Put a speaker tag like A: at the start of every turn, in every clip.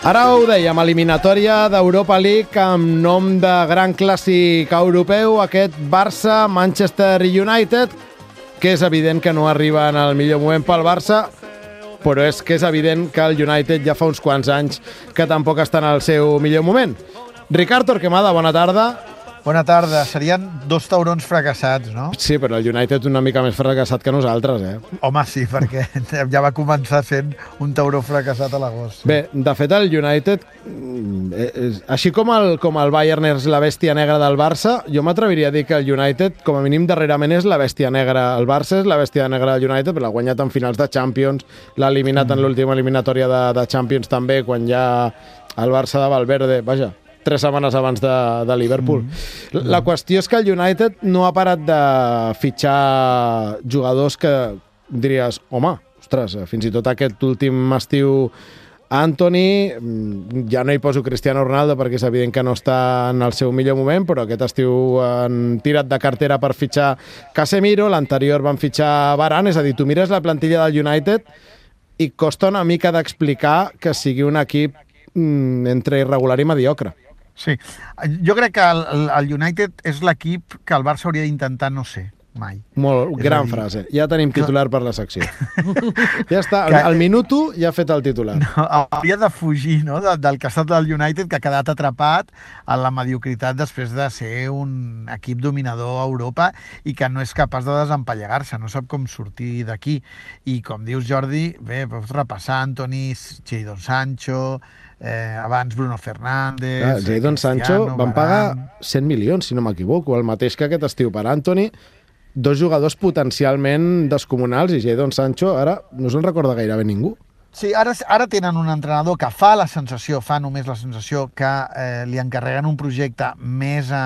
A: Ara ho dèiem, eliminatòria d'Europa League amb nom de gran clàssic europeu, aquest Barça-Manchester United, que és evident que no arriba en el millor moment pel Barça, però és que és evident que el United ja fa uns quants anys que tampoc està en el seu millor moment. Ricard Torquemada, bona tarda.
B: Bona tarda. Serien dos taurons fracassats, no?
A: Sí, però el United una mica més fracassat que nosaltres, eh?
B: Home, sí, perquè ja va començar sent un tauró fracassat a l'agost.
A: Bé, de fet, el United, eh, és, així com el, com el Bayern és la bèstia negra del Barça, jo m'atreviria a dir que el United, com a mínim darrerament, és la bèstia negra. El Barça és la bèstia negra del United, però l'ha guanyat en finals de Champions, l'ha eliminat mm. en l'última eliminatòria de, de Champions també, quan ja el Barça de Valverde, vaja, tres setmanes abans de, de Liverpool. Mm. La qüestió és que el United no ha parat de fitxar jugadors que diries, home, ostres, fins i tot aquest últim estiu Anthony, mm, ja no hi poso Cristiano Ronaldo perquè és evident que no està en el seu millor moment, però aquest estiu han tirat de cartera per fitxar Casemiro, l'anterior van fitxar Varane, és a dir, tu mires la plantilla del United i costa una mica d'explicar que sigui un equip mm, entre irregular i mediocre.
B: Sí, jo crec que el, el United és l'equip que el Barça hauria d'intentar no ser mai.
A: Molt, és gran dir... frase. Ja tenim titular per la secció. ja està, que... al minut ja ha fet el titular.
B: No, hauria de fugir no? de, del que ha estat del United, que ha quedat atrapat en la mediocritat després de ser un equip dominador a Europa i que no és capaç de desempallegar-se, no sap com sortir d'aquí. I com dius, Jordi, bé, pots repassar Antoni, Jadon Sancho, eh, abans Bruno Fernández...
A: Ah, Jadon Sancho van pagar 100 milions, si no m'equivoco, el mateix que aquest estiu per Anthony, dos jugadors potencialment descomunals i Jadon Sancho ara no se'n recorda gairebé ningú.
B: Sí, ara, ara tenen un entrenador que fa la sensació, fa només la sensació que eh, li encarreguen un projecte més a,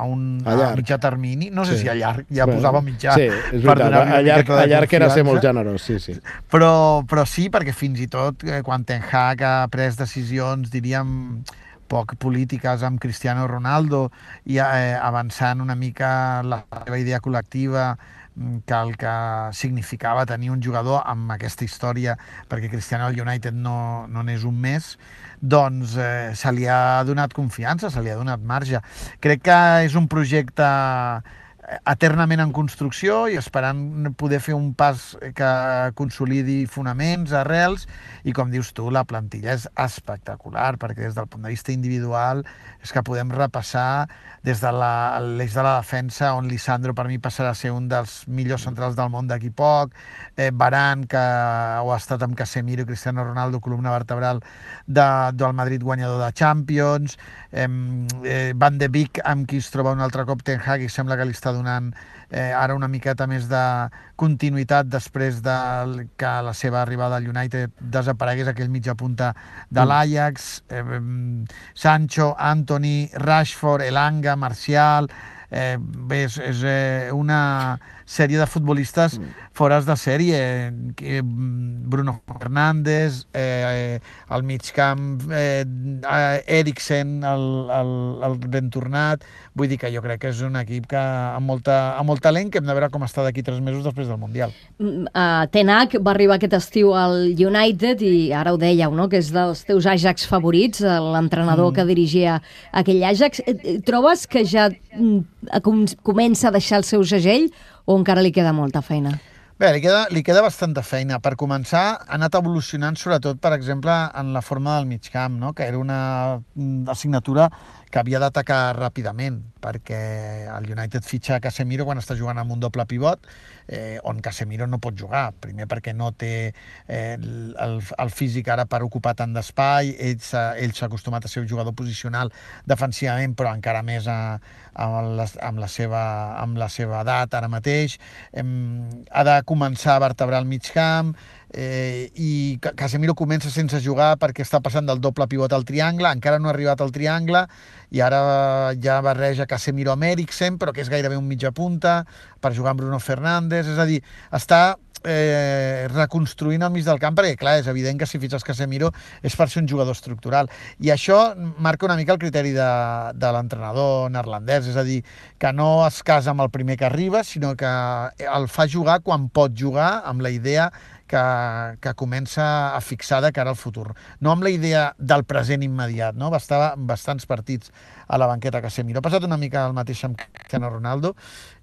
B: a un a, a mitjà termini. No sé sí. si a llarg, ja bueno, posava mitjà.
A: Sí, és veritat, a llarg, a llarg era ser molt generós, sí, sí.
B: Però, però sí, perquè fins i tot eh, quan Ten Hag ha pres decisions, diríem, poc polítiques amb Cristiano Ronaldo i eh, avançant una mica la seva idea col·lectiva Mm, que el que significava tenir un jugador amb aquesta història, perquè Cristiano al United no, no n'és un mes, doncs eh, se li ha donat confiança, se li ha donat marge. Crec que és un projecte eternament en construcció i esperant poder fer un pas que consolidi fonaments, arrels, i com dius tu, la plantilla és espectacular, perquè des del punt de vista individual és que podem repassar des de l'eix de la defensa, on Lisandro per mi passarà a ser un dels millors centrals del món d'aquí poc, eh, Baran, que ho ha estat amb Casemiro i Cristiano Ronaldo, columna vertebral de, del Madrid guanyador de Champions, eh, eh, Van de Beek, amb qui es troba un altre cop Ten Hag i sembla que li està donant eh, ara una miqueta més de continuïtat després de que la seva arribada al United desaparegués aquell mitja punta de mm. l'Ajax, eh, Sancho, Anthony, Rashford, Elanga, Marcial, eh, bé, és, és eh, una sèrie de futbolistes mm. fores de sèrie. Eh, Bruno Fernández, eh, al mig camp, eh, Eriksen, el, el, el ben tornat. Vull dir que jo crec que és un equip que amb, molta, amb molt talent que hem de veure com està d'aquí tres mesos després del Mundial.
C: Uh, Tenac va arribar aquest estiu al United i ara ho dèieu, no? que és dels teus Ajax favorits, l'entrenador mm. que dirigia aquell Ajax. Trobes que ja mm, comença a deixar el seu segell o encara li queda molta feina?
B: Bé, li queda, li queda bastanta feina. Per començar, ha anat evolucionant sobretot, per exemple, en la forma del mig camp, no? que era una mm, assignatura que havia d'atacar ràpidament, perquè el United fitxa Casemiro quan està jugant amb un doble pivot, eh, on Casemiro no pot jugar. Primer perquè no té eh, el, el físic ara per ocupar tant d'espai, ell s'ha acostumat a ser un jugador posicional defensivament, però encara més a, amb, la, amb, la seva, amb la seva edat ara mateix. Hem, ha de començar a vertebrar el mig camp, eh, i Casemiro comença sense jugar perquè està passant del doble pivot al triangle, encara no ha arribat al triangle, i ara ja barreja Casemiro amb Eriksen, però que és gairebé un mitja punta, per jugar amb Bruno Fernández, és a dir, està eh, reconstruint al mig del camp, perquè clar, és evident que si fitxes Casemiro és per ser un jugador estructural. I això marca una mica el criteri de, de l'entrenador neerlandès, és a dir, que no es casa amb el primer que arriba, sinó que el fa jugar quan pot jugar, amb la idea que, que comença a fixar de cara al futur. No amb la idea del present immediat, no? Va estar bastants partits a la banqueta Casemiro. Ha passat una mica el mateix amb Cristiano Ronaldo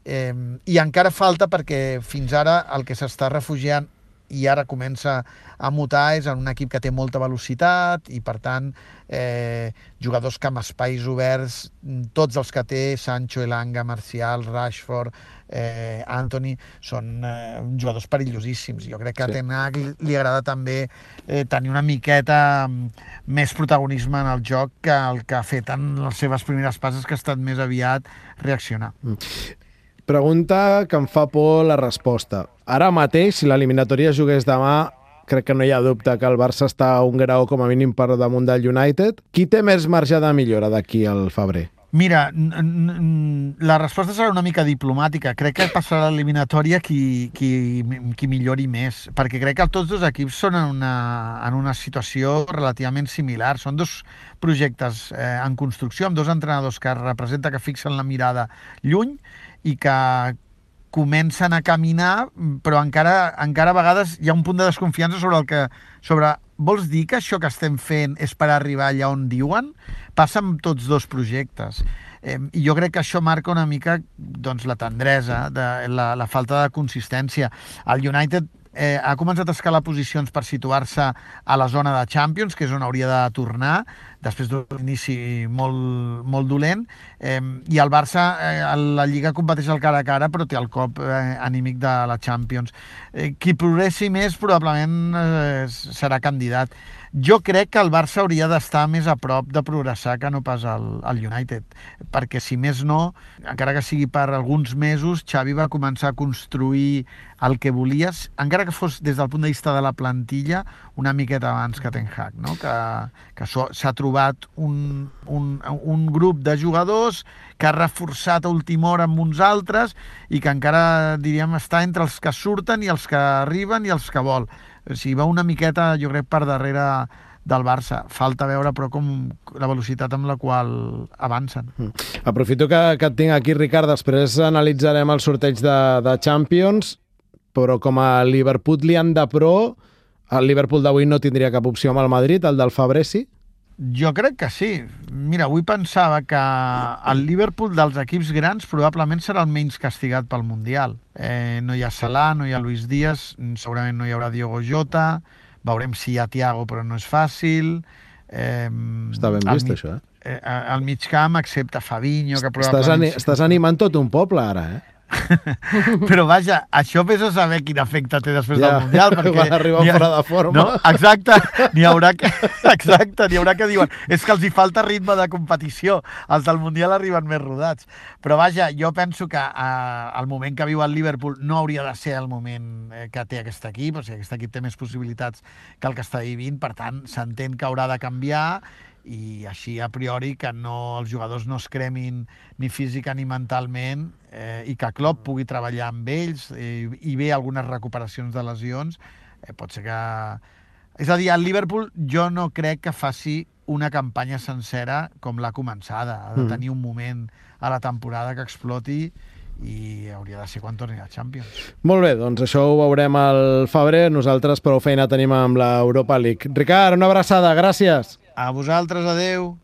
B: eh, i encara falta perquè fins ara el que s'està refugiant i ara comença a mutar és en un equip que té molta velocitat i per tant eh, jugadors que amb espais oberts tots els que té, Sancho, Elanga, Marcial, Rashford eh, Anthony, són eh, jugadors perillosíssims. Jo crec que sí. a Ten Hag li, li agrada també eh, tenir una miqueta mm, més protagonisme en el joc que el que ha fet en les seves primeres passes, que ha estat més aviat reaccionar. Mm.
A: Pregunta que em fa por la resposta. Ara mateix, si l'eliminatòria jugués demà, crec que no hi ha dubte que el Barça està a un grau com a mínim per damunt del United. Qui té més marge de millora d'aquí al febrer?
B: Mira, la resposta serà una mica diplomàtica. Crec que passarà l'eliminatòria qui, qui, qui millori més, perquè crec que tots dos equips són en una, en una situació relativament similar. Són dos projectes eh, en construcció, amb dos entrenadors que representa que fixen la mirada lluny i que comencen a caminar, però encara, encara a vegades hi ha un punt de desconfiança sobre el que... sobre vols dir que això que estem fent és per arribar allà on diuen? Passa amb tots dos projectes. Eh, I jo crec que això marca una mica doncs, la tendresa, de, la, la falta de consistència. El United eh, ha començat a escalar posicions per situar-se a la zona de Champions, que és on hauria de tornar, després d'un inici molt, molt dolent, eh, i el Barça, eh, la Lliga competeix al cara a cara, però té el cop eh, anímic de la Champions. Eh, qui progressi més probablement eh, serà candidat. Jo crec que el Barça hauria d'estar més a prop de progressar que no pas el, el United, perquè si més no, encara que sigui per alguns mesos, Xavi va començar a construir el que volies, encara que fos des del punt de vista de la plantilla, una miqueta abans que Ten Hag, no? que, que s'ha trobat un, un, un grup de jugadors que ha reforçat a última hora amb uns altres i que encara, diríem, està entre els que surten i els que arriben i els que vol sigui, va una miqueta, jo crec, per darrere del Barça. Falta veure, però, com la velocitat amb la qual avancen. Mm.
A: Aprofito que, que et tinc aquí, Ricard. Després analitzarem el sorteig de, de Champions, però com a Liverpool de pro, el Liverpool d'avui no tindria cap opció amb el Madrid, el del Fabresi?
B: Jo crec que sí. Mira, avui pensava que el Liverpool dels equips grans probablement serà el menys castigat pel Mundial. Eh, no hi ha Salah, no hi ha Luis Díaz, segurament no hi haurà Diogo Jota, veurem si hi ha Thiago, però no és fàcil.
A: Eh, Està ben vist, això, eh?
B: eh? Al mig camp, excepte Fabinho, que probablement...
A: Estàs, ani estàs animant tot un poble, ara, eh?
B: Però vaja, això vés a saber quin efecte té després ja, del Mundial. Perquè
A: van arribar ha, fora de forma.
B: No? Exacte, n'hi haurà, que, exacte, n'hi haurà que diuen és que els hi falta ritme de competició. Els del Mundial arriben més rodats. Però vaja, jo penso que eh, el moment que viu el Liverpool no hauria de ser el moment eh, que té aquest equip, o sigui, aquest equip té més possibilitats que el que està vivint, per tant, s'entén que haurà de canviar i així a priori que no, els jugadors no es cremin ni física ni mentalment eh, i que Klopp pugui treballar amb ells eh, i bé algunes recuperacions de lesions, eh, pot ser que... És a dir, el Liverpool jo no crec que faci una campanya sencera com la començada. Ha de mm. tenir un moment a la temporada que exploti i hauria de ser quan torni a Champions.
A: Molt bé, doncs això ho veurem al febrer. Nosaltres prou feina tenim amb l'Europa League. Ricard, una abraçada, gràcies.
B: A vosaltres, adeu.